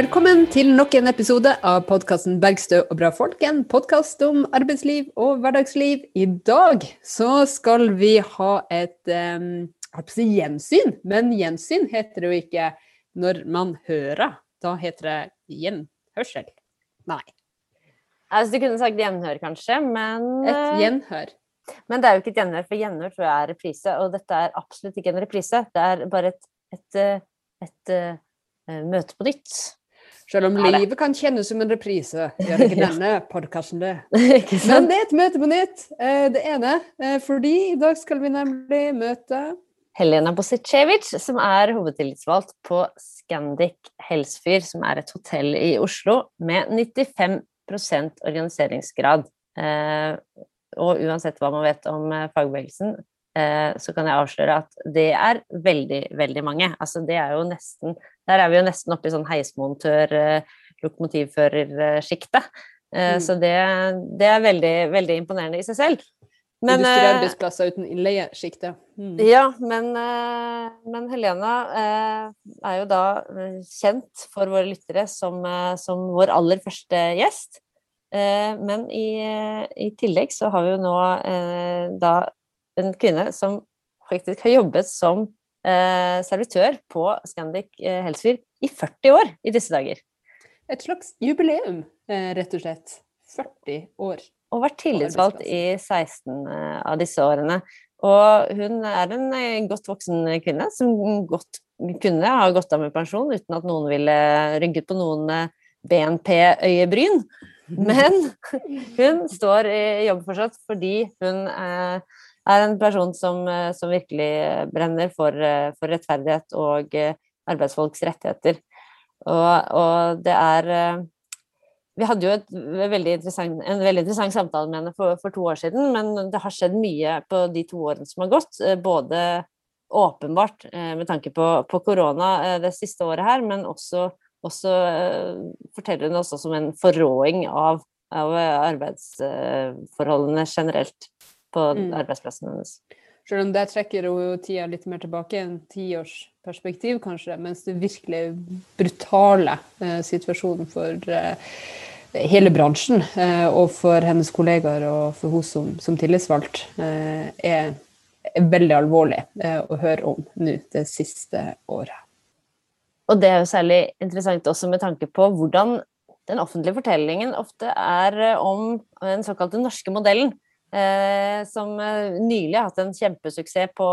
Velkommen til nok en episode av podkasten 'Bergstø og bra folk', en podkast om arbeidsliv og hverdagsliv. I dag så skal vi ha et um, si gjensyn, men gjensyn heter det jo ikke når man hører. Da heter det gjenhørsel. Nei. Altså, du kunne sagt gjenhør, kanskje, men Et eh, gjenhør. Men det er jo ikke et gjenhør, for gjenhør tror jeg er reprise, og dette er absolutt ikke en reprise. Det er bare et, et, et, et, eh, møte på nytt. Selv om Ja, livet kan kjennes som en reprise, gjør ikke denne podkasten det. Men det er et møte på nytt, eh, det ene. eh, Fordi i dag skal vi nemlig møte Helena Bosicevic, som er hovedtillitsvalgt på Scandic Helsfyr, som er et hotell i Oslo med 95 organiseringsgrad. Eh, og uansett hva man vet om fagbevegelsen, så kan jeg avsløre at det er veldig, veldig mange. Altså det er jo nesten Der er vi jo nesten oppe i sånn heismontør, eh. Eh, Mm. Så det, det er veldig, veldig imponerende i seg selv. Men, eh, industriarbeidsplasser uten innleiesjiktet. Mm. ja, men, eh, men Helena eh, er jo da eh, kjent for våre lyttere som, eh, som vår aller første gjest. Eh, Men i, eh, i tillegg så har vi jo nå eh, da en kvinne som faktisk har jobbet som eh, servitør på Scandic eh, Helsfyr i 40 år i disse dager. Et slags jubileum, eh, rett og slett. 40 år. Og vært tillitsvalgt i 16 eh, av disse årene. Og hun er en eh, godt voksen kvinne som godt kunne ha gått av med pensjon uten at noen ville rynket på noen eh, BNP-øyebryn. Men hun står i jobb fortsatt fordi hun eh, er en person som, eh, som virkelig brenner for, eh, for rettferdighet og eh, arbeidsfolks rettigheter. Og, og det er eh, vi hadde jo veldig en veldig interessant samtale med henne for, for, to år siden, men det har skjedd mye på de to årene som har gått. eh, Både åpenbart eh, med tanke på, korona eh, det siste året her, men også, også eh, forteller hun også som en forråing av, av arbeidsforholdene generelt på Mm. arbeidsplassen hennes. Selv om der trekker jo tida litt mer tilbake, en tiårsperspektiv kanskje, mens det virkelig brutale eh, situasjonen for eh, hele bransjen eh, og for hennes kollegaer og for hun som, som tillitsvalgt eh, er, er veldig alvorlig eh, å høre om nå det siste året. Og det er jo særlig interessant også med tanke på hvordan den offentlige fortellingen ofte er eh, om den såkalte norske modellen. Eh, som eh, nylig har hatt en kjempesuksess på,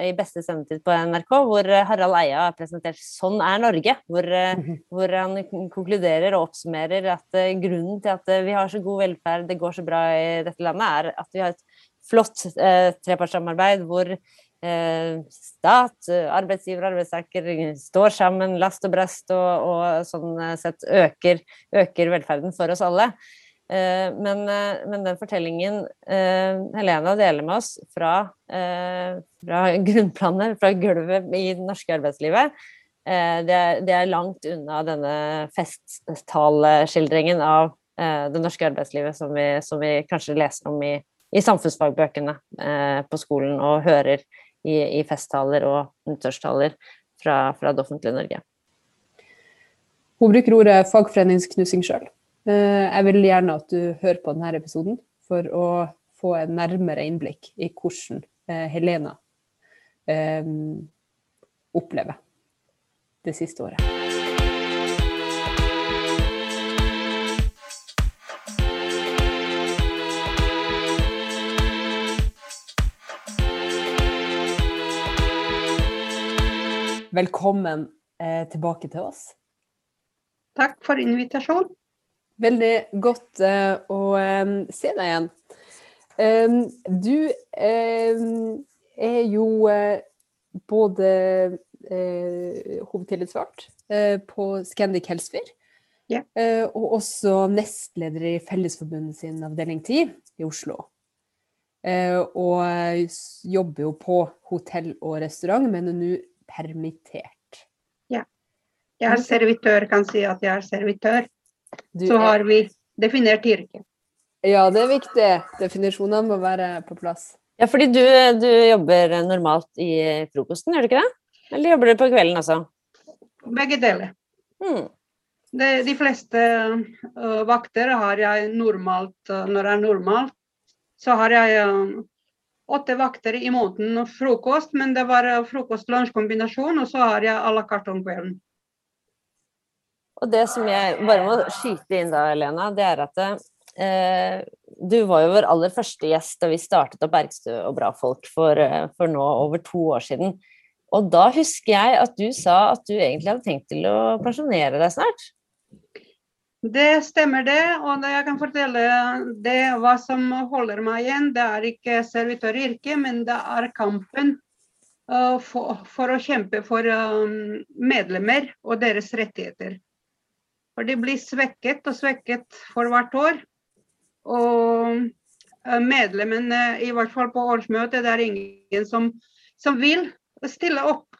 i beste sendetid på NRK, hvor eh, Harald Eia har presentert 'Sånn er Norge'. Hvor, eh, hvor han konkluderer og oppsummerer at eh, grunnen til at eh, vi har så god velferd, det går så bra i dette landet, er at vi har et flott eh, trepartssamarbeid hvor eh, stat, eh, arbeidsgiver og arbeidstaker står sammen last og brast og, og sånn eh, sett øker, øker velferden for oss alle. Eh, men, eh, men den fortellingen eh, Helena deler med oss fra, fra grunnplanet, fra gulvet i det norske arbeidslivet, det, er, det er langt unna denne festtaleskildringen av det norske arbeidslivet som vi, som vi kanskje leser om i, i samfunnsfagbøkene på skolen og hører i, i festtaler og nyttårstaler fra, fra det offentlige Norge. Hun bruker ordet fagforeningsknusing sjøl. Jeg vil gjerne at du hører på denne episoden for å få en nærmere innblikk i hvordan eh, Helena eh, opplever det siste året. Velkommen eh, tilbake til oss. Takk for invitasjon. Veldig godt eh, å eh, se deg igjen. Um, du eh, er jo eh, både eh, hovedtillitsvalgt eh, på Scandic Helsfyr, Ja. eh, og også nestleder i Fellesforbundet sin avdeling 10 i Oslo. Eh, og jobber jo på hotell og restaurant, men er nå permittert. Ja. Jeg er servitør, kan si at jeg er servitør. Du Så har vi definert yrket. Ja, det er viktig. Definisjonene må være på plass. Ja, fordi du, du jobber normalt i frokosten, gjør du ikke det? Eller jobber du på kvelden også? Begge deler. Hmm. De, de fleste uh, vakter har jeg normalt uh, når det er normalt. Så har jeg uh, åtte vakter i måneden og frokost, men det var frokost-lunsj-kombinasjon, og så har jeg à la carte om kvelden. Og det som jeg bare må skyte inn da, Elena, det er at eh, du var jo vår aller første gjest da vi startet opp Bergstø og Bra folk for, for nå over to år siden. Og da husker jeg at du sa at du egentlig hadde tenkt til å pensjonere deg snart. Det stemmer det, og jeg kan fortelle det hva som holder meg igjen. Det er ikke servitøryrket, men det er kampen uh, for, for, å kjempe for um, medlemmer og deres rettigheter. For de blir svekket og svekket for hvert år. Og uh, medlemmene, i hvert fall på årsmøtet, det er ingen som, som vil stille opp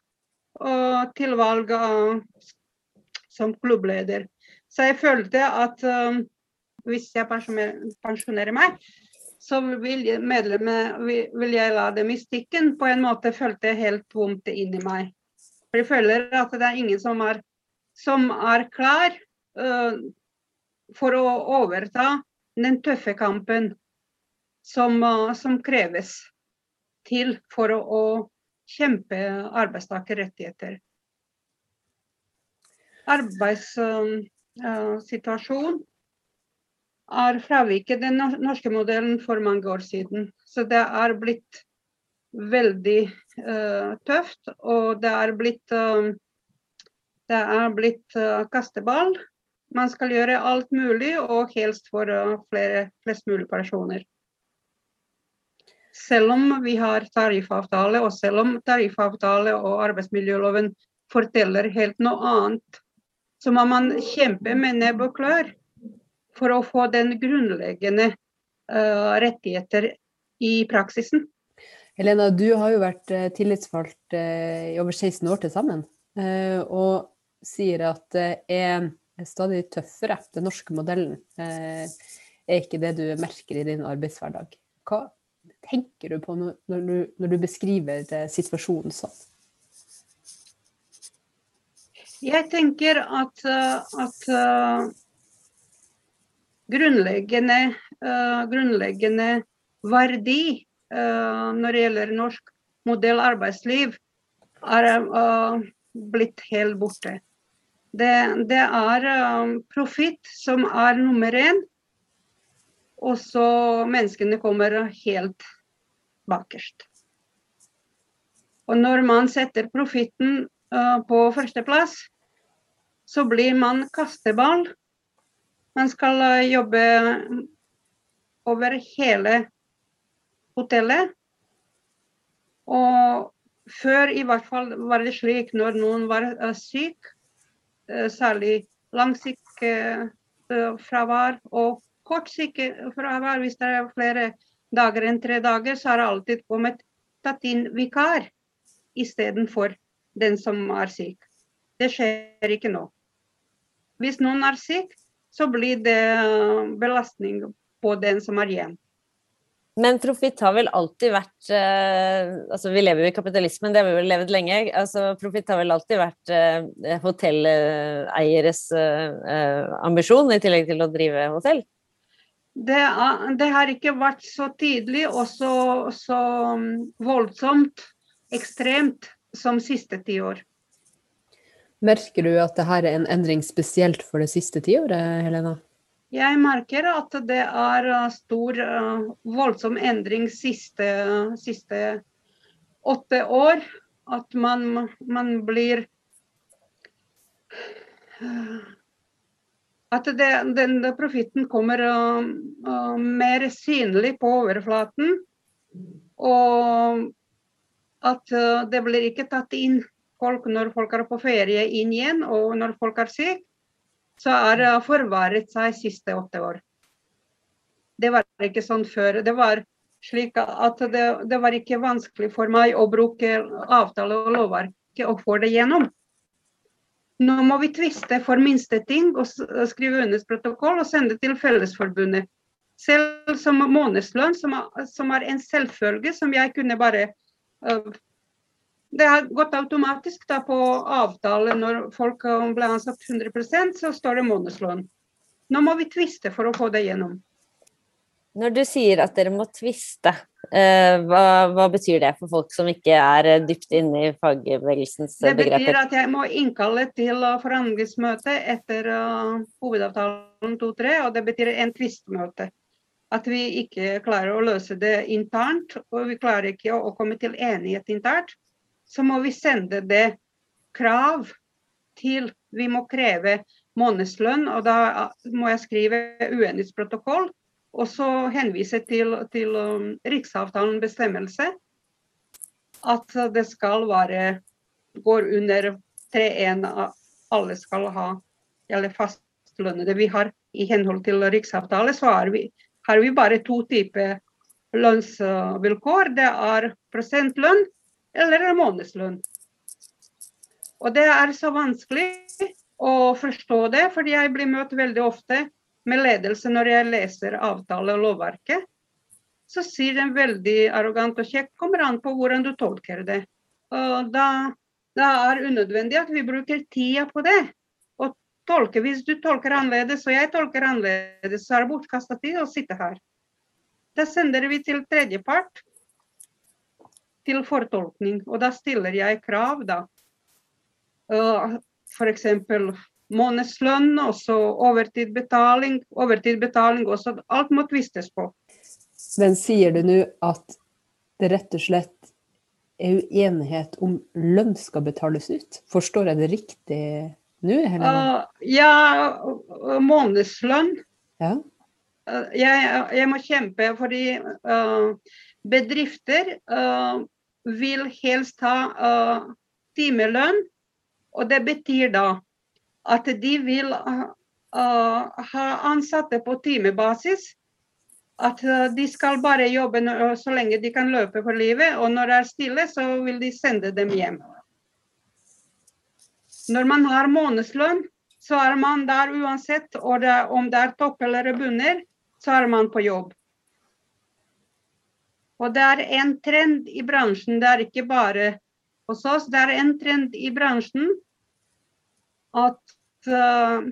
og, til valg som klubbleder. Så jeg følte at um, hvis jeg pensjonerer meg, så vil medlemmene vil jeg la dem i stikken. På en måte følte jeg helt vondt inni meg. For jeg føler at det er ingen som er, som er klar for å overta den tøffe kampen som, uh, som kreves til for å, å kjempe arbeidstakerrettigheter. Arbeidssituasjonen Uh, uh, situasjon er fraviket den norske modellen for mange år siden. Så det er blitt veldig uh, tøft, og det er blitt, uh, det er blitt kasteball. Man skal gjøre alt mulig, og helst for flere, flest mulig personer. Selv om vi har tariffavtale, og selv om tariffavtale og arbeidsmiljøloven forteller helt noe annet, så må man kjempe med nebb og klør for å få den grunnleggende uh, rettigheter i praksisen. Helena, du har jo vært uh, tillitsvalgt i over 16 år til sammen, og sier at det er stadig tøffere. Den norske modellen er ikke det du merker i din arbeidshverdag. Hva tenker du på når, du, når du beskriver situasjonen sånn? Jeg tenker at, eh, at uh, grunnleggende, grunnleggende, verdi når det gjelder norsk modell arbeidsliv, er blitt helt borte. Det, det er profitt som er nummer én, og så menneskene kommer helt bakerst. Og når man setter profitten på førsteplass, så blir man kasteball. Man skal eh, jobbe over hele hotellet. Og før i hvert fall var det slik når noen var uh, syk, uh, særlig langsiktig og kortsiktig hvis det er flere dager enn tre dager, så har det alltid kommet tatt inn vikar istedenfor den som er syk. Det skjer ikke nå. Hvis noen er syk, så blir det belastning på den som er igjen. Men profitt har vel alltid vært eh, altså Vi lever jo i kapitalismen, det har vi vel levd lenge. altså Profitt har vel alltid vært eh, hotelleieres eh, ambisjon, i tillegg til å drive hotell? Det, det har ikke vært så tydelig og så, så voldsomt, ekstremt, som siste ti år. Merker du at dette er en endring spesielt for det siste tiåret, Helena? Jeg merker at det er uh, stor, uh, voldsom endring siste, siste åtte år. At man, man blir uh, At det, den profitten kommer mer synlig på overflaten. Og at det blir ikke tatt inn folk når folk er på ferie inn igjen, og når folk er syke, så har det forvaret seg de siste åtte år. Det var ikke sånn før. Det var slik at det, det var ikke vanskelig for meg å bruke avtale og lovverk og få det gjennom. Nå må vi tviste for minste ting og skrive under protokoll og sende til Fellesforbundet. Selv som månedslønn, som, som er en selvfølge, som jeg kunne bare uh, det har gått automatisk da på avtale. Når folk ble ansatt 100% så står det månedslønn. Nå må vi tviste for å få det gjennom. Når du sier at dere må tviste, eh, hva, hva, betyr det for folk som ikke er eh, dypt inne i fagbevegelsens begreper? Det betyr at jeg må innkalle til forhandlingsmøte etter uh, hovedavtalen 2-3, og det betyr en tvistmøte. At vi ikke klarer å løse det internt, og vi klarer ikke å komme til enighet internt, så må vi sende det krav til Vi må kreve månedslønn, og da må jeg skrive uenighetsprotokoll og så henvise til, til um, Riksavtalen bestemmelse at det skal være går under 3-1 alle skal ha eller fastlønnede. Vi har I henhold til riksavtale så vi, har vi bare to typer lønnsvilkår. Det er prosentlønn eller månedslønn. Og det er så vanskelig å forstå det, fordi jeg blir møtt veldig ofte med ledelse når jeg leser avtale og lovverket, så sier den veldig arrogant og kjekt kommer an på hvordan du tolker det. Og da, da er det unødvendig at vi bruker tida på det. Og tolke, Hvis du tolker annerledes og jeg tolker annerledes, så er det bortkasta tid å sitte her. Da sender vi til tredjepart til fortolkning, og da stiller jeg krav, da. Uh, F.eks månedslønn, også overtidbetaling, overtidbetaling også. Alt må tvistes på. Men sier du nå at det rett og slett er uenighet om lønn skal betales ut? Forstår jeg det riktig nå? Uh, ja, månedslønn. Ja. Uh, jeg, jeg, må kjempe fordi uh, bedrifter vil helst ha timelønn. Og det betyr da at de vil uh, ha ansatte på timebasis. At uh, de skal bare jobbe så lenge de kan løpe for livet, og når det er stille, så vil de sende dem hjem. Når man har månedslønn, så er man der uansett. Og det, om det er topp eller bunner, så er man på jobb. Og det er en trend i bransjen, det er ikke bare hos oss, det er en trend i bransjen at, uh,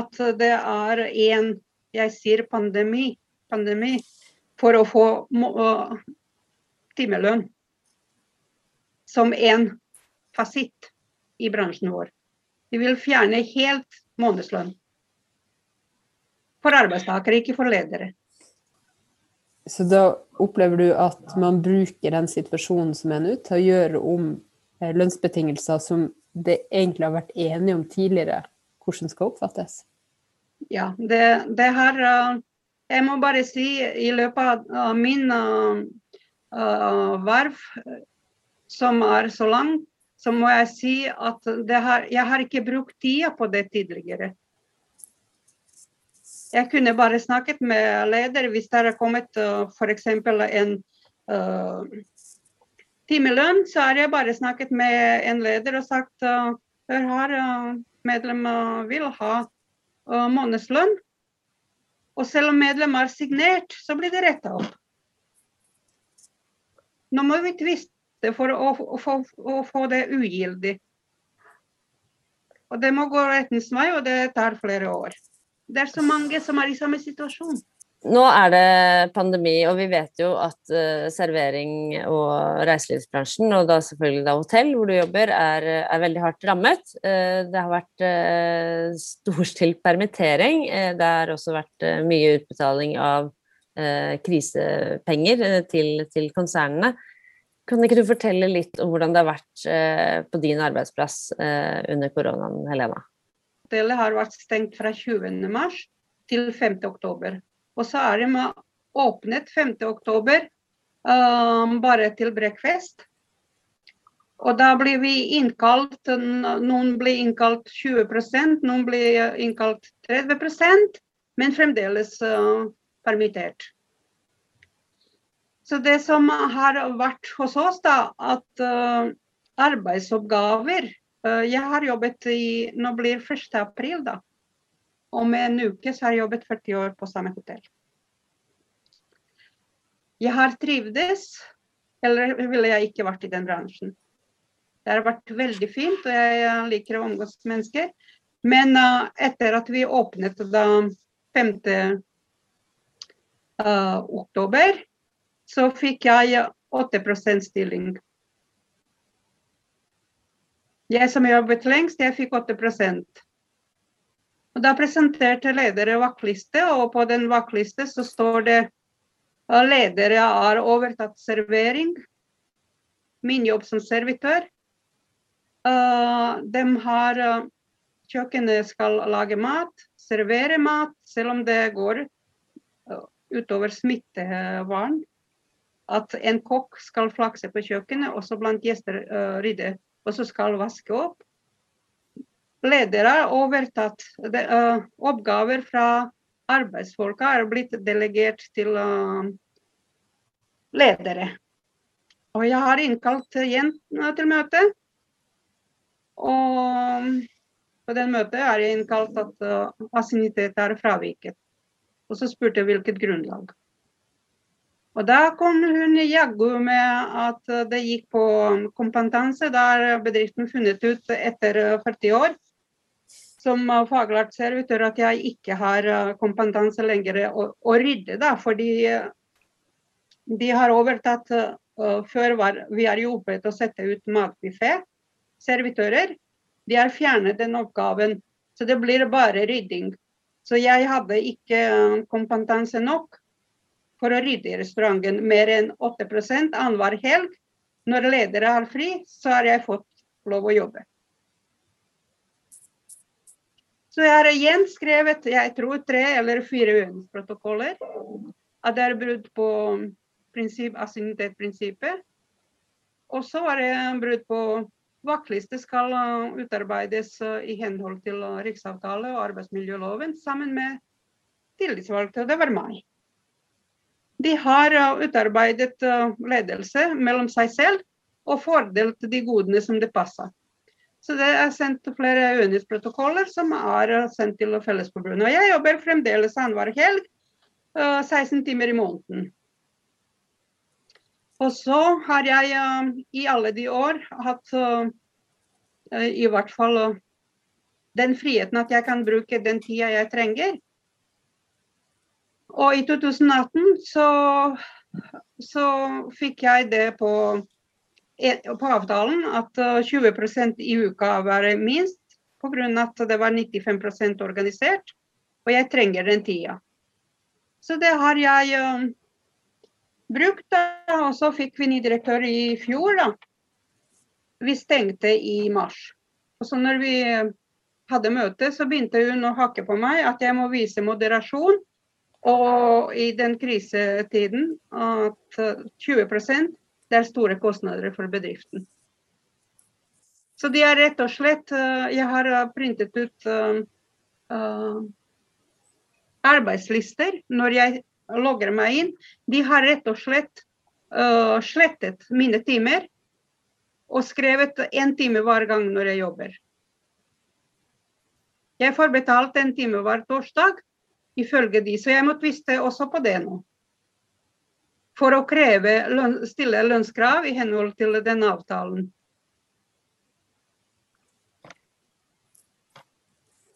at det er en jeg sier pandemi, pandemi for å få uh, timelønn som en fasitt i bransjen vår. Vi vil fjerne helt månedslønn. For arbeidstakere, ikke for ledere. Så da opplever du at man bruker den situasjonen som er nå, til å gjøre om lønnsbetingelser som det egentlig har vært enige om tidligere, hvordan skal oppfattes? Ja, det, det har uh, Jeg må bare si i løpet av min uh, verv, som er så lang, så må jeg si at har, jeg har ikke brukt tida på det tidligere. Jeg kunne bare snakket med leder hvis det har kommet uh, f.eks. en uh, timelønn, så har jeg bare snakket med en leder og sagt uh, hør her, medlemmer vil ha månedslønn. Og selv om medlem er signert, så blir det retta opp. Nå må vi tviste for å, å, å, å, få det ugyldig. Og det må gå rettens vei, og det tar flere år. Det er så mange som er i samme situasjon. Nå er det pandemi, og vi vet jo at uh, servering og reiselivsbransjen, og da selvfølgelig da hotell hvor du jobber, er, er veldig hardt rammet. Uh, det har vært uh, storstilt permittering. det har også vært mye utbetaling av krisepenger til, til, konsernene. Kan ikke du fortelle litt om hvordan det har vært på din arbeidsplass under koronaen, Helena? Hotellet har vært stengt fra 20. mars til 5. oktober. Og så er de åpnet 5.10 um, bare til breakfast. Og da blir vi innkalt Noen blir innkalt 20% noen blir innkalt 30% men fremdeles uh, permittert. Så det som har vært hos oss, da, at uh, arbeidsoppgaver Jeg har jobbet i Nå blir 1. april, da. Om en uke så har jeg jobbet 40 år på samme hotell. Jeg har trivdes. Eller ville jeg ikke vært i den bransjen. Det har vært veldig fint, og jeg liker å omgås mennesker. Men uh, etter at vi åpnet da 5. Uh, oktober, så fikk jeg 8% stilling. Jeg som jobbet lengst, jeg fikk 8% og Da presenterte ledere vaktliste, og på den vaktliste så står det at ledere har overtatt servering. Min jobb som servitør. Uh, de har uh, Kjøkkenet skal lage mat, servere mat, selv om det går uh, utover smittevern. At en kokk skal flakse på kjøkkenet, også blant gjester rydde, og så skal vaske opp ledere har overtatt de, uh, oppgaver fra arbeidsfolka, er blitt delegert til uh, ledere. Og jeg har innkalt igjen til møte. Og på den møtet er jeg innkalt at uh, assienitet er fraviket. Og så spurte jeg hvilket grunnlag. Og da kom hun jaggu med at det gikk på kompetanse. Der bedriften funnet ut etter 40 år som faglært servitør at jeg ikke har eh, kompetanse lenger å, å rydde. Da, fordi eh, de har overtatt uh, Før var, vi har jobbet å sette ut matbuffé, servitører. De har fjernet den oppgaven. Så det blir bare rydding. Så jeg hadde ikke kompetanse nok for å rydde i restauranten. Mer enn 8% annenhver helg. Når ledere har fri, så har jeg fått lov å jobbe. Så jeg har igjen skrevet jeg tror tre eller fire protokoller. At det er brudd på prinsipp. Og så var det brudd på vaktliste skal utarbeides i henhold til riksavtale og arbeidsmiljøloven sammen med tillitsvalgte. Det var meg. De har utarbeidet ledelse mellom seg selv og fordelt de godene som det passer. Så det er sendt flere UNIS-protokoller som er sendt til Fellesforbundet. Og jeg jobber fremdeles annenhver helg, 16 timer i måneden. Og så har jeg i alle de år hatt i hvert fall den friheten at jeg kan bruke den tida jeg trenger. Og i 2018 så, så fikk jeg det på på avtalen at 20 eh, i uka var minst, pga. at det var 95% organisert. Og jeg trenger den tida. Så det har jeg uh, brukt. Og så fikk vi ny direktør i fjor. da. Vi stengte i mars. Og så når vi hadde møte, så begynte hun å hakke på meg at jeg må vise moderasjon. Og i den krisetiden at 20 det er store kostnader for bedriften. Så de er rett og slett eh, Jeg har eh, printet ut uh, arbeidslister når jeg logger meg inn. De har rett og slett uh, slettet mine timer og skrevet én time hver gang når jeg jobber. Jeg får betalt en time hver torsdag ifølge de, så jeg må tviste også på det nå for å kreve, stille lønnskrav i henhold til den avtalen.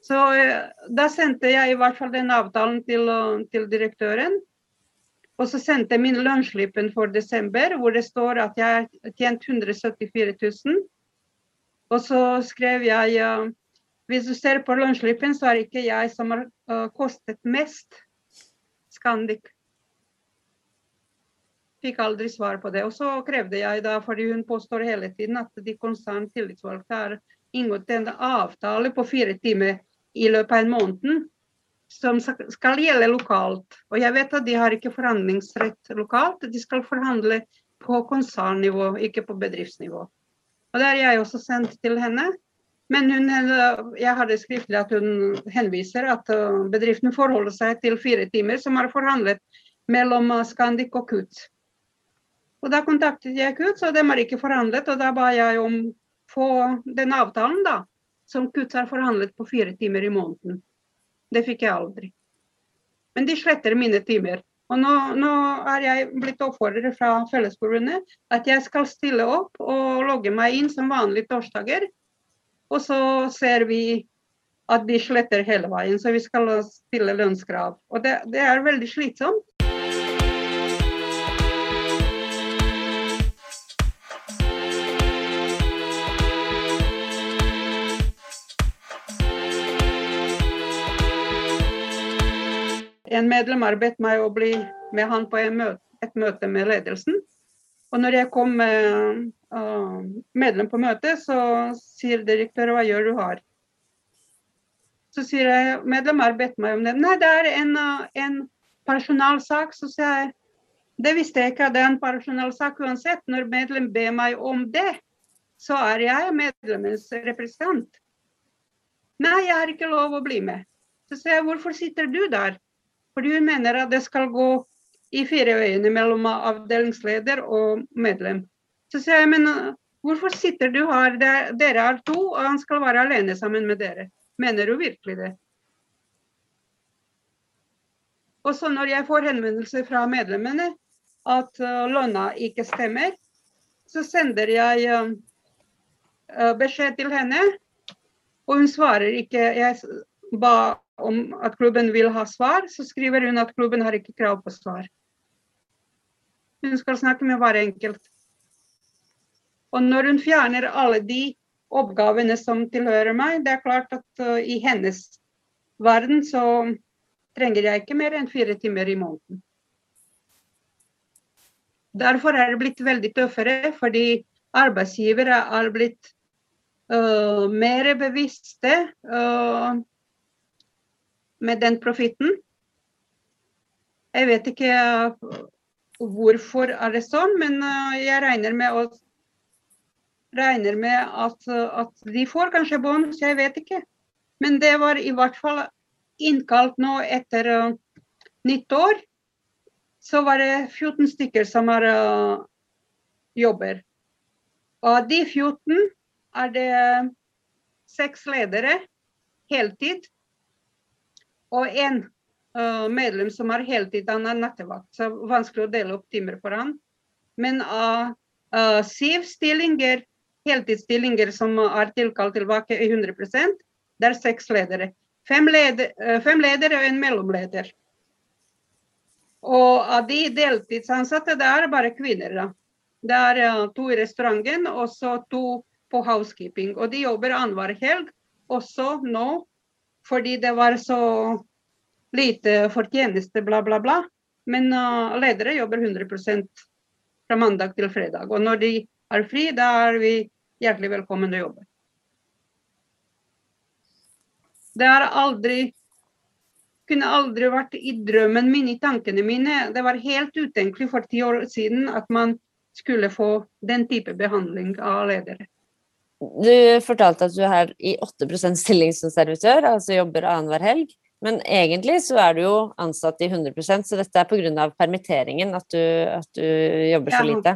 Så eh, Da sendte jeg i hvert fall den avtalen til, til direktøren. Og så sendte jeg min lønnsslippen for desember, hvor det står at jeg har tjent 174 000. Og så skrev jeg hvis du ser på lønnsslippen, så er det ikke jeg som har uh, kostet mest Scandic fikk aldri svar på det. Og så krevde jeg da, fordi hun påstår hele tiden at de tillitsvalgte har inngått en avtale på fire timer i løpet av en måned som skal gjelde lokalt. Og jeg vet at de har ikke forhandlingsrett lokalt, de skal forhandle på konsernnivå, ikke på bedriftsnivå. Og Det har jeg også sendt til henne. Men hun, jeg hadde skriftlig at hun henviser at bedriften forholder seg til fire timer, som er forhandlet mellom Scandic og Kutz. Og Da kontaktet jeg KUT, og de har ikke forhandlet. og Da ba jeg om få den avtalen da, som KUT har forhandlet på fire timer i måneden. Det fikk jeg aldri. Men de sletter mine timer. Og nå, nå er jeg blitt oppfordret fra Fellesforbundet at jeg skal stille opp og logge meg inn som vanlig torsdager. Og så ser vi at de sletter hele veien, så vi skal stille lønnskrav. Og det, det er veldig slitsomt. En medlem har bedt meg å bli med han på et møte med ledelsen. Og når jeg kom uh, medlem på møtet, så sier direktøren hva gjør du har? Så sier jeg medlem har bedt meg om det. Nei, det er en, en personalsak. Så sier jeg det visste jeg ikke det er en personalsak uansett. Når medlem ber meg om det, så er jeg medlemmens representant. Nei, jeg har ikke lov å bli med. Så sier jeg hvorfor sitter du der? Fordi hun mener at det skal gå i fire øyne mellom avdelingsleder og medlem. Så sier jeg, men uh, hvorfor sitter du her? Dere er to, og han skal være alene sammen med dere. Mener du virkelig det? Og så når jeg får henvendelser fra medlemmene at uh, lønna ikke stemmer, så sender jeg uh, beskjed til henne, og hun svarer ikke. Jeg ba om at klubben vil ha svar, så skriver hun at klubben har ikke krav på svar. Hun skal snakke med hver enkelt. Og når hun fjerner alle de oppgavene som tilhører meg, det er klart at uh, i hennes verden så trenger jeg ikke mer enn fire timer i måneden. Derfor er det blitt veldig tøffere, fordi arbeidsgivere er blitt uh, mer bevisste. Uh, med den profitten. Jeg vet ikke hvorfor er det sånn, men jeg regner med, å, regner med at, uh, at, de får kanskje bonus, jeg vet ikke. Men det var i hvert fall innkalt nå etter nyttår. Så var det 14 stykker som har jobber. Og av de 14 er det seks ledere heltid og en uh, medlem som har heltid, han er nattevakt. Så vanskelig å dele opp timer for han. Men av uh, uh, syv stillinger, heltidsstillinger som er tilkalt tilbake i 100 det er seks ledere. Fem, leder, uh, fem ledere og en mellomleder. Og av de deltidsansatte, det er bare kvinner. da. Det er uh, to i restauranten og så to på housekeeping. Og de jobber annenhver helg, også nå fordi det var så lite fortjeneste, bla, bla, bla. Men uh, ledere jobber 100% fra mandag til fredag. Og når de er fri, da er vi hjertelig velkommen til å jobbe. Det har aldri kunne aldri vært i drømmen min, i tankene mine. Det var helt utenkelig for ti år siden at man skulle få den type behandling av ledere. Du fortalte at du er i 8 stilling som servitør, altså jobber annenhver helg. Men egentlig så er du jo ansatt i 100% så dette er pga. permitteringen at du, at du jobber så lite?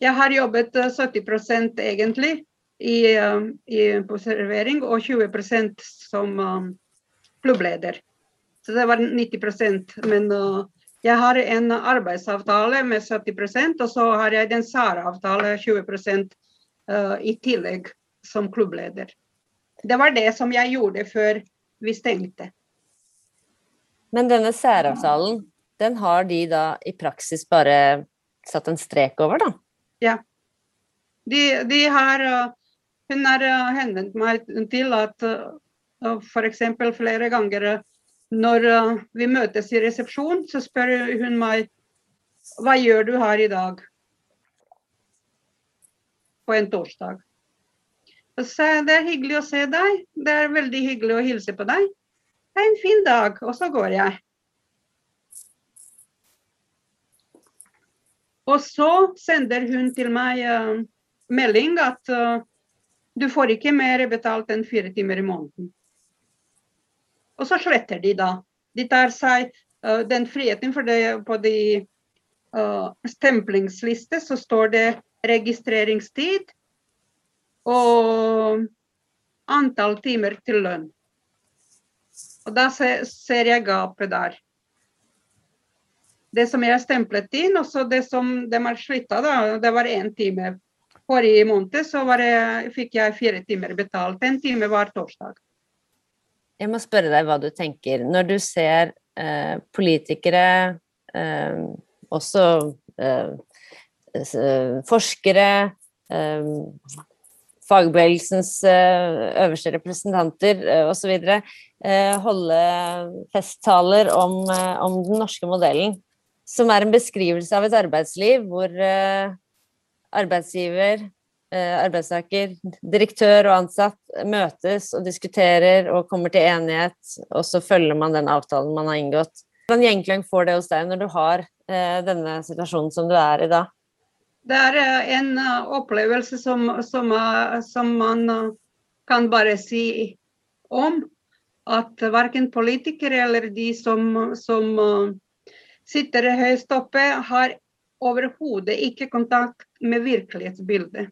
Jeg har jobbet 70 eh, egentlig i, eh, i, på servering, og 20 som um, klubbleder. Så det var 90% Men jeg har en arbeidsavtale med 70% og så har jeg den SAR-avtale 20 uh, i tillegg som klubbleder. Det var det som jeg gjorde før vi stengte. Men denne særavtalen, den har de da i praksis bare satt en strek over, da? Ja. De, de har uh, Hun har uh, henvendt meg til at uh, f.eks. flere ganger når vi møtes i resepsjon, så spør hun meg hva gjør du her i dag? på en torsdag. Så det er hyggelig å se deg. Det er veldig hyggelig å hilse på deg. Det er en fin dag. Og så går jeg. Og så sender hun til meg uh, melding at uh, du får ikke mer betalt enn fire timer i måneden. Og så sletter de da. De tar seg uh, den friheten, for det, på de stemplingsliste så står det registreringstid og antall timer til lønn. Og da ser jeg gapet der. Det som jeg stemplet inn, og det som de har slutta. Det var én time. Forrige måned så det, fikk jeg fire timer betalt. En time hver torsdag. Jeg må spørre deg hva du tenker. Når du ser eh, politikere, eh, også eh, forskere, eh, fagbevegelsens eh, øverste representanter eh, osv. Eh, holde festtaler om, om, den norske modellen, som er en beskrivelse av et arbeidsliv hvor arbeidsgiver, arbeidstaker, direktør og ansatt møtes og diskuterer og kommer til enighet, og så følger man den avtalen man har inngått. Hvordan gjenklang får det hos deg når du har denne situasjonen som du er i da? Det er eh, en eh, opplevelse som, som, som man eh, kan bare si om. At verken politikere eller de som, som sitter høyst oppe, har overhodet ikke kontakt med virkelighetsbildet.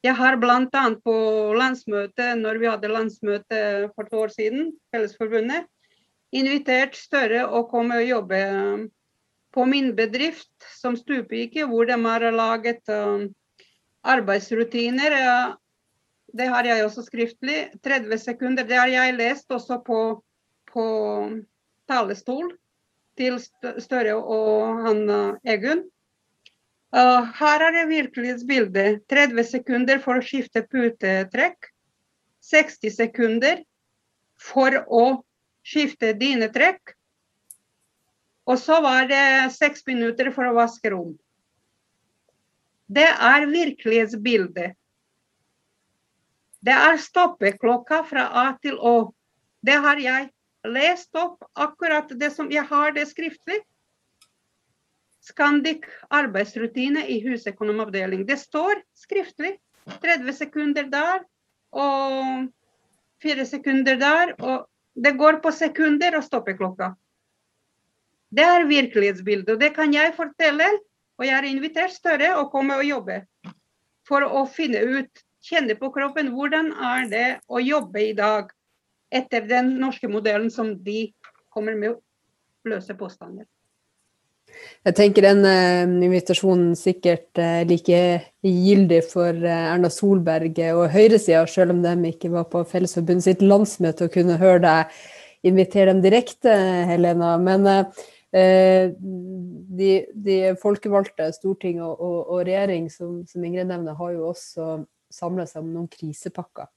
Jeg har bl.a. på landsmøtet, når vi hadde landsmøte for to år siden, Fellesforbundet, invitert Støre å komme og jobbe på min bedrift som stupike, hvor de har laget uh, arbeidsrutiner. Det har jeg også skriftlig. 30 sekunder. Det har jeg lest også på, på talestol til Støre og han uh, Egun. Uh, her er det virkelighetsbildet. 30 sekunder for å skifte putetrekk. 60 sekunder for å skifte dine trekk. Og så var det seks minutter for å vaske rom. Det er virkelighetsbildet. Det er stoppeklokka fra A til Å. Det har jeg lest opp, akkurat det som jeg har det skriftlig. Scandic arbeidsrutine i husøkonomavdeling. Det står skriftlig. 30 sekunder der og 4 sekunder der. Og det går på sekunder og stoppeklokka. Det er virkelighetsbildet. og Det kan jeg fortelle. Og jeg har invitert Støre å komme og jobbe for å finne ut, kjenne på kroppen, hvordan er det å jobbe i dag etter den norske modellen som de kommer med å løse påstander. Jeg tenker den uh, invitasjonen sikkert uh, like gyldig for uh, Erna Solberg og høyresida, selv om de ikke var på Fellesforbundet sitt landsmøte og kunne høre deg invitere dem direkte, Helena. Men Eh, de, de, folkevalgte, storting og, og, og regjering, som, som, Ingrid nevner, har jo også samla seg om noen krisepakker.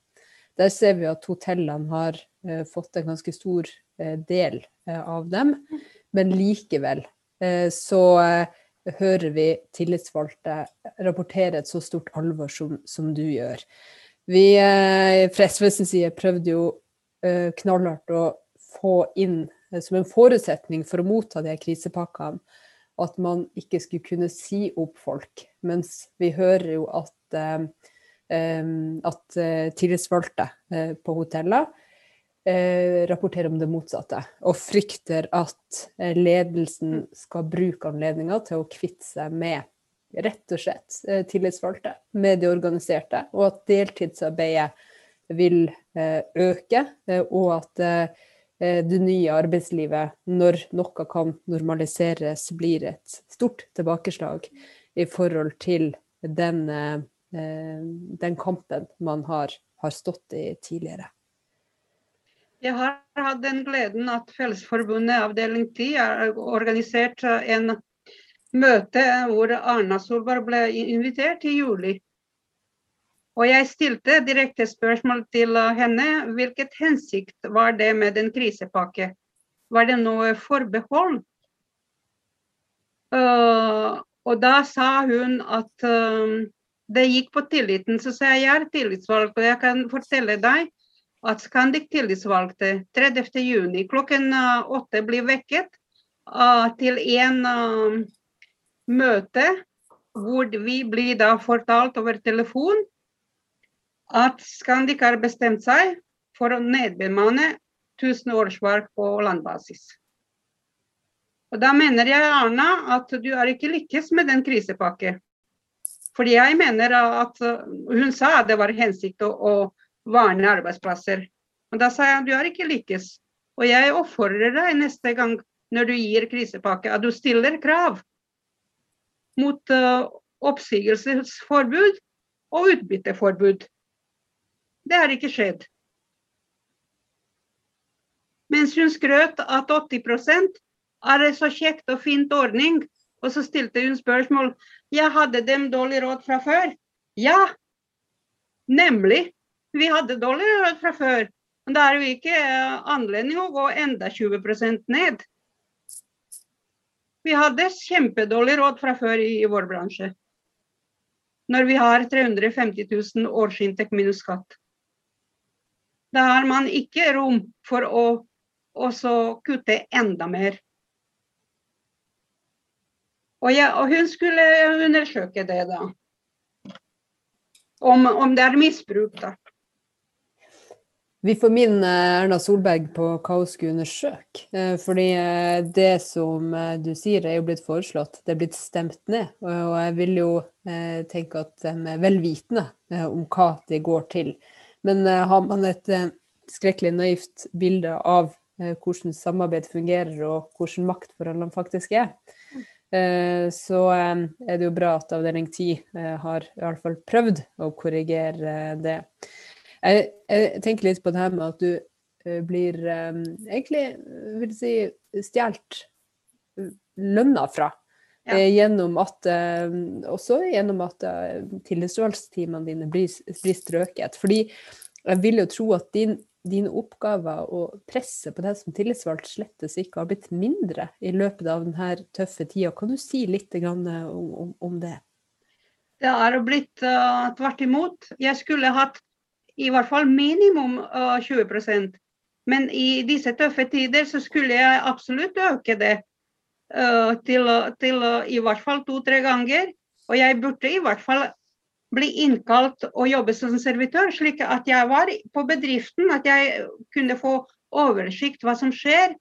Der ser vi at hotellene har uh, fått en ganske stor uh, del uh, av dem. Men likevel så hører vi tillitsvalgte rapportere et så stort alvor som, som du gjør. Vi fra SVs side prøvde jo knallhardt å få inn Eh, som en forutsetning for å motta de krisepakkene at man ikke skulle kunne si opp folk. Mens vi hører jo at, eh, at eh, tillitsvalgte på hoteller rapporterer om det motsatte, og frykter at ledelsen skal bruke anledninga til å kvitte seg med rett og slett tillitsvalgte, med de organiserte, og at deltidsarbeidet vil øke, og at Eh, det nye arbeidslivet, når noe kan normaliseres, blir et stort tilbakeslag i forhold til den, eh, den kampen man har, har, stått i tidligere. Jeg har hatt den gleden at Fellesforbundet avdeling 10 har organisert en møte hvor Arna Solberg ble invitert i juli. Og jeg stilte direkte spørsmål til eh, henne. Hvilket hensikt var det med den krisepakke? Var det noe forbehold? Uh, og da sa hun at uh, det gikk på tilliten. Så sa jeg jeg er tillitsvalgt, og jeg kan fortelle deg at Scandic tillitsvalgte 30.6 klokken åtte blir vekket uh, til en møte hvor vi blir da fortalt over telefon at Scandic har bestemt seg for å nedbemanne 1000 årsverk på landbasis. Og Da mener jeg Arna, at du har ikke lykkes med den krisepakke. Fordi jeg mener at Hun sa at det var hensikt å, å varne arbeidsplasser. Men Da sa jeg at du har ikke lykkes. Og jeg oppfordrer deg neste gang når du gir krisepakke, at du stiller krav mot uh, oppsigelsesforbud og utbytteforbud. Det har ikke skjedd. Mens hun skrøt at 80 er en så kjekt og fint ordning. Og så stilte hun spørsmål. Ja, hadde dem dårlig råd fra før? Ja, nemlig. Vi hadde dårlig råd fra før. Men da er jo ikke eh, anledning å gå enda 20% ned. Vi hadde kjempedårlig råd fra før i, i vår bransje. Når vi har 350 000 årsinntekt minus skatt. Da har man ikke rom for å kutte enda mer. Og, jeg, og hun skulle undersøke det, da. Om, om det er misbruk, da. Vi får min Erna Solberg på hva hun skulle undersøke. Eh, fordi eh, det som eh, du sier er jo blitt foreslått, det er blitt stemt ned. Og jeg vil jo tenke at de er vel vitende om hva det går til. Men har man et skrekkelig naivt bilde av hvordan samarbeid fungerer og hvordan maktforholdene faktisk er, så eh, er det jo bra at avdeling 10 eh, har i hvert fall prøvd å korrigere det. Jeg, jeg tenker litt på det her med at du blir egentlig, vil si, stjålet lønna fra. Ja. Gjennom at, også gjennom at tillitsvalgsteamene dine blir, blir strøket. Fordi jeg vil jo tro at din dine oppgaver og presset på deg som tillitsvalgt slettes ikke har blitt mindre i løpet av denne tøffe tida. Kan du si litt om, om, om det? Det har blitt uh, tvert imot. Jeg skulle hatt i hvert fall minimum uh, 20% Men i disse tøffe tider så skulle jeg absolutt øke det uh, til, til i hvert fall to-tre ganger. Og jeg burde i hvert fall bli innkalt og jobbe som servitør, slik at jeg var på bedriften, at jeg kunne få oversikt hva som skjer.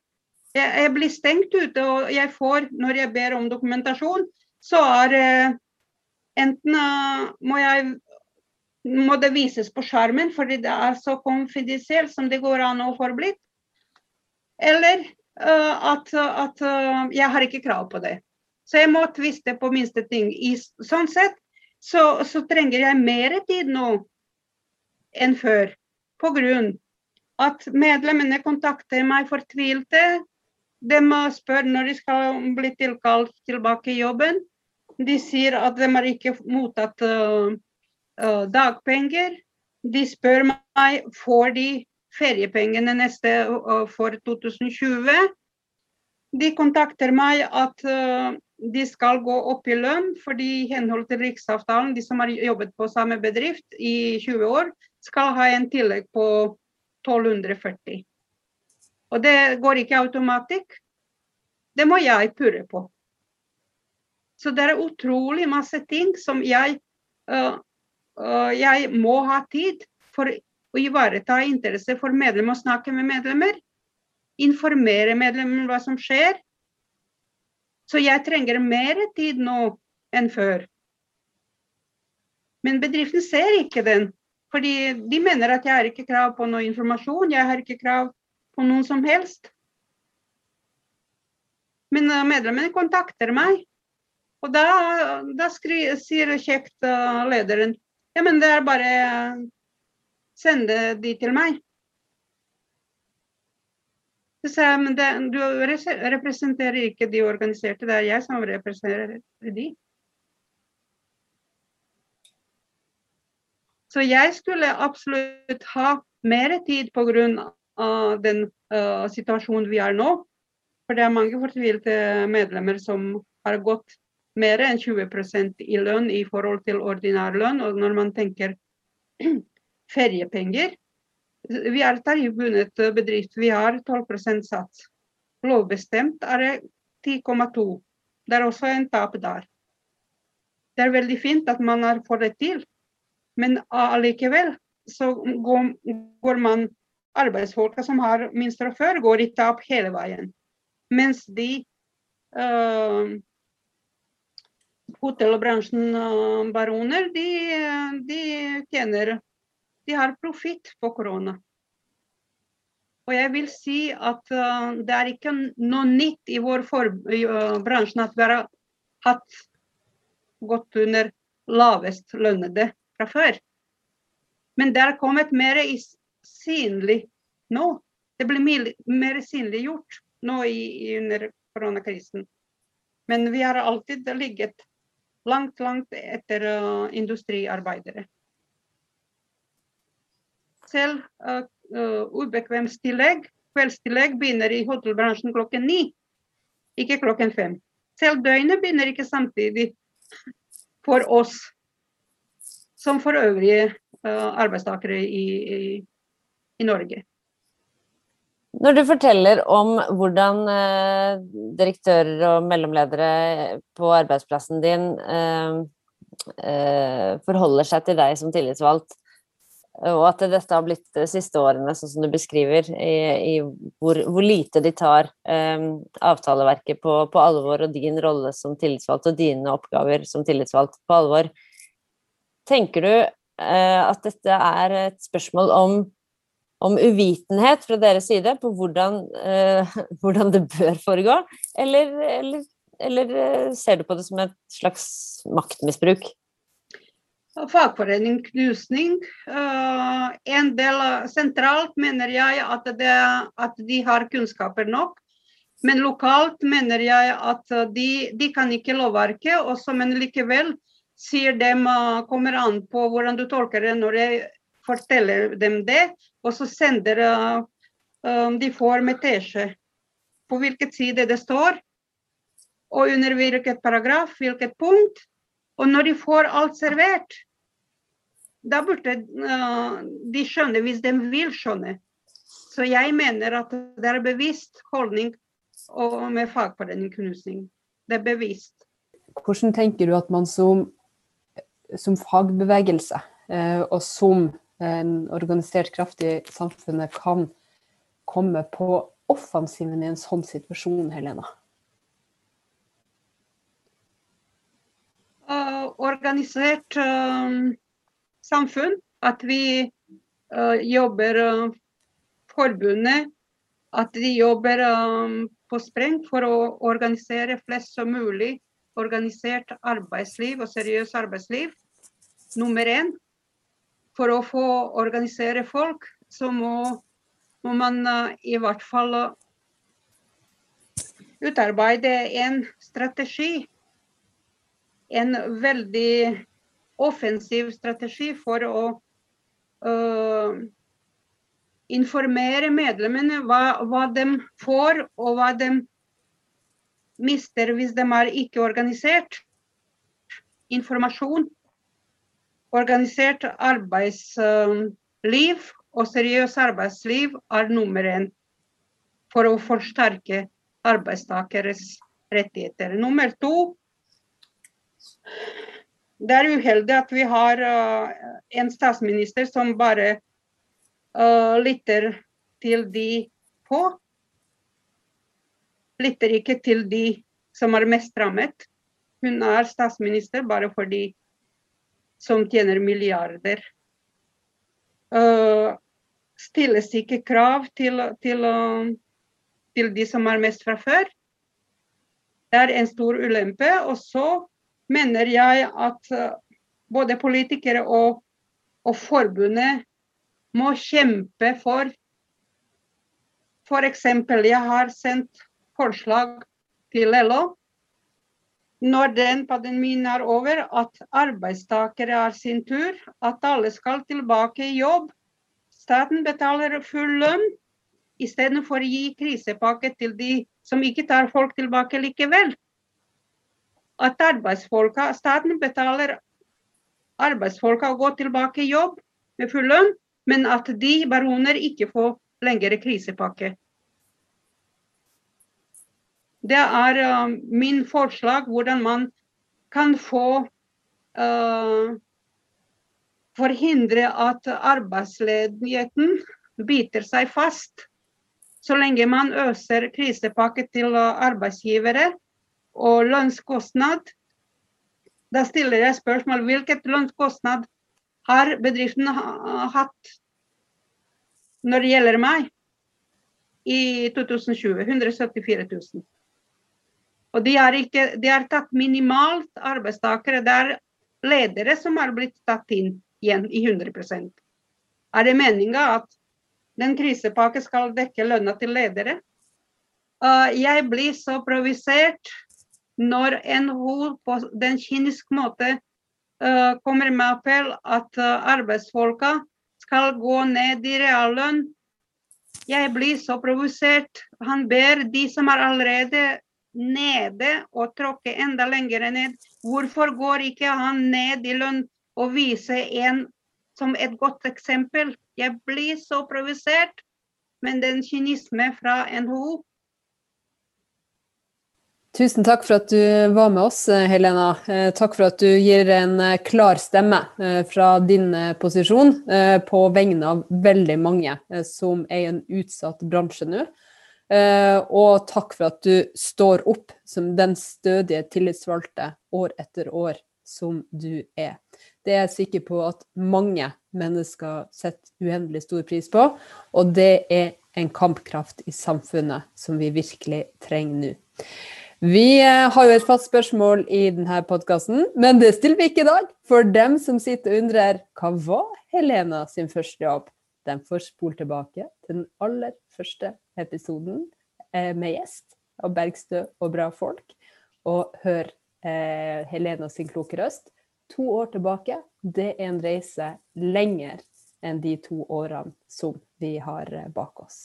Jeg, jeg blir stengt ute, og jeg får, når jeg ber om dokumentasjon, så er eh, enten uh, må, jeg, må det vises på skjermen fordi det er så konfidensielt som det går an å forblitt, eller uh, at, at jeg har ikke krav på det. Så jeg må tviste på minste ting. I, sånn sett så, så trenger jeg mer tid nå enn før. På grunn at medlemmene kontakter meg fortvilte. De spør når de skal bli tilkalt tilbake i jobben. De sier at de har ikke mottatt uh, uh, dagpenger. De spør meg får de feriepengene neste uh, for 2020. De kontakter meg at de skal gå opp i lønn, fordi i henhold til Riksavtalen, de som har jobbet på samme bedrift i 20 år, skal ha en tillegg på 1240. Og det går ikke automatisk. Det må jeg purre på. Så det er utrolig masse ting som jeg, uh, uh, jeg må ha tid for å ivareta interesse for medlemmer og snakke med medlemmer. Informere medlemmer om hva som skjer så jeg trenger mer tid nå enn før. Men bedriften ser ikke den. Fordi de mener at jeg har ikke krav på noe informasjon, jeg har ikke krav på noen som helst. Men uh, medlemmene kontakter meg. Og da, da skri, sier kjekt uh, lederen ja, men det er bare å sende de til meg. Så men det, du representerer ikke de organiserte, det er jeg som representerer de. Så jeg skulle absolutt ha mer tid pga. Den uh, situasjonen vi er nå. For det er mange fortvilte medlemmer som har gått mer enn 20% i lønn i forhold til ordinær lønn. Og når man tenker feriepenger, vi er tariffbundet bedrift. Vi har 12% sats. Lovbestemt er det 10,2. Det er også en tap der. Det er veldig fint at man fått det til, men allikevel så går, går man arbeidsfolka som har minst fra før, går i tap hele veien. Mens de uh, hotellbransjen uh, baroner, de, de tjener de har profitt på korona. Og jeg vil si at uh, det er ikke noe nytt i vår for, uh, bransjen at vi har hatt gått under lavest lønnede fra før. Men det har kommet mer synlig nå. Det blir mer synliggjort nå i, under koronakrisen. Men vi har alltid ligget langt, langt etter uh, industriarbeidere. Selv uh, uh, ubekvemstillegg, kveldstillegg, begynner i hotellbransjen klokken ni, ikke klokken fem. Selv døgnet begynner ikke samtidig for oss som for øvrige uh, arbeidstakere i, i, i, Norge. Når du forteller om hvordan uh, direktører og mellomledere på arbeidsplassen din uh, forholder seg til deg som tillitsvalgt, og at dette har blitt de siste årene, sånn som du beskriver, i, i hvor, hvor, lite de tar um, avtaleverket på, på, alvor, og din rolle som tillitsvalgt og dine oppgaver som tillitsvalgt på alvor. Tenker du uh, at dette er et spørsmål om, om uvitenhet fra deres side på hvordan, uh, hvordan det bør foregå, eller, eller, eller ser du på det som et slags maktmisbruk? Fagforeningsknusning. Knusning. en del sentralt mener jeg at, det, at, de har kunnskaper nok. Men lokalt mener jeg at de, de kan ikke lovverket, men likevel sier dem uh, kommer an på hvordan du tolker det når jeg forteller dem det. Og så sender uh, de får med teskje på hvilket side det står, og under hvilket paragraf, hvilket punkt. Og når de får alt servert, da burde uh, de skjønne hvis de vil skjønne. Så jeg mener at det er bevisst holdning med fagforeningknusing. Det er bevisst. Hvordan tenker du at man som, som fagbevegelse uh, og som en organisert kraft i samfunnet kan komme på offensiven i en sånn situasjon, Helena? Organisert um, samfunn. At vi uh, jobber uh, forbundet. At de jobber um, på spreng for å organisere flest som mulig organisert arbeidsliv og seriøst arbeidsliv. Nummer én. For å få organisere folk, så må, må man uh, i hvert fall utarbeide en strategi en veldig offensiv strategi for å uh, informere medlemmene hva, hva, de får og hva de mister hvis de er ikke organisert. Informasjon. Organisert arbeidsliv og seriøst arbeidsliv er nummer én for å forsterke arbeidstakeres rettigheter. Nummer to det er uheldig at vi har uh, en statsminister som bare uh, lytter til de få. Lytter ikke til de som er mest rammet. Hun er statsminister bare for de som tjener milliarder. Uh, stilles ikke krav til, til, til de som er mest fra før. Det er en stor ulempe. Og så mener jeg at eh, både politikere og, og forbundet må kjempe for F.eks. jeg har sendt forslag til LO når den pandemien er over, at arbeidstakere er sin tur, at alle skal tilbake i jobb. Staten betaler full lønn istedenfor å gi krisepakke til de som ikke tar folk tilbake likevel at arbeidsfolka, staten betaler arbeidsfolka å gå tilbake i jobb med full lønn, men at de baroner ikke får lengre krisepakke. Det er uh, min forslag hvordan man kan få uh, forhindre at arbeidsledigheten biter seg fast. Så lenge man øser krisepakke til arbeidsgivere, og lønnskostnad. Da stiller jeg spørsmål hvilket lønnskostnad har bedriften hatt når det gjelder meg? i 2020. 174 000. Og de har, tatt minimalt arbeidstakere. Det er ledere som har blitt tatt inn igjen i 100% Er det meninga at den krisepakken skal dekke lønna til ledere? Uh, jeg blir så provosert når NHO på den kyniske måte uh, kommer med appell at uh, arbeidsfolka skal gå ned i reallønn. Jeg blir så provosert. Han ber de som er allerede nede, å tråkke enda lenger ned. Hvorfor går ikke han ned i lønn og viser en som et godt eksempel? Jeg blir så provosert. Men den kynisme fra NHO Tusen takk for at du var med oss, Helena. Eh, takk for at du gir en eh, klar stemme eh, fra din posisjon på vegne av veldig mange som er i en utsatt bransje nå. Og takk for at du står opp som den stødige tillitsvalgte år etter år som du er. Det er jeg sikker på at mange mennesker setter uendelig stor pris på, og det er en kampkraft i samfunnet som vi virkelig trenger nå. Vi eh, har jo et fast spørsmål i denne podkasten, men det stiller vi ikke i dag. For dem som sitter og undrer hva var Helena sin første jobb, de får spole tilbake til den aller første episoden eh, med gjest av Bergstø og bra folk, og hør eh, Helena sin kloke røst. To år tilbake, det er en reise lenger enn de to årene som vi har bak oss.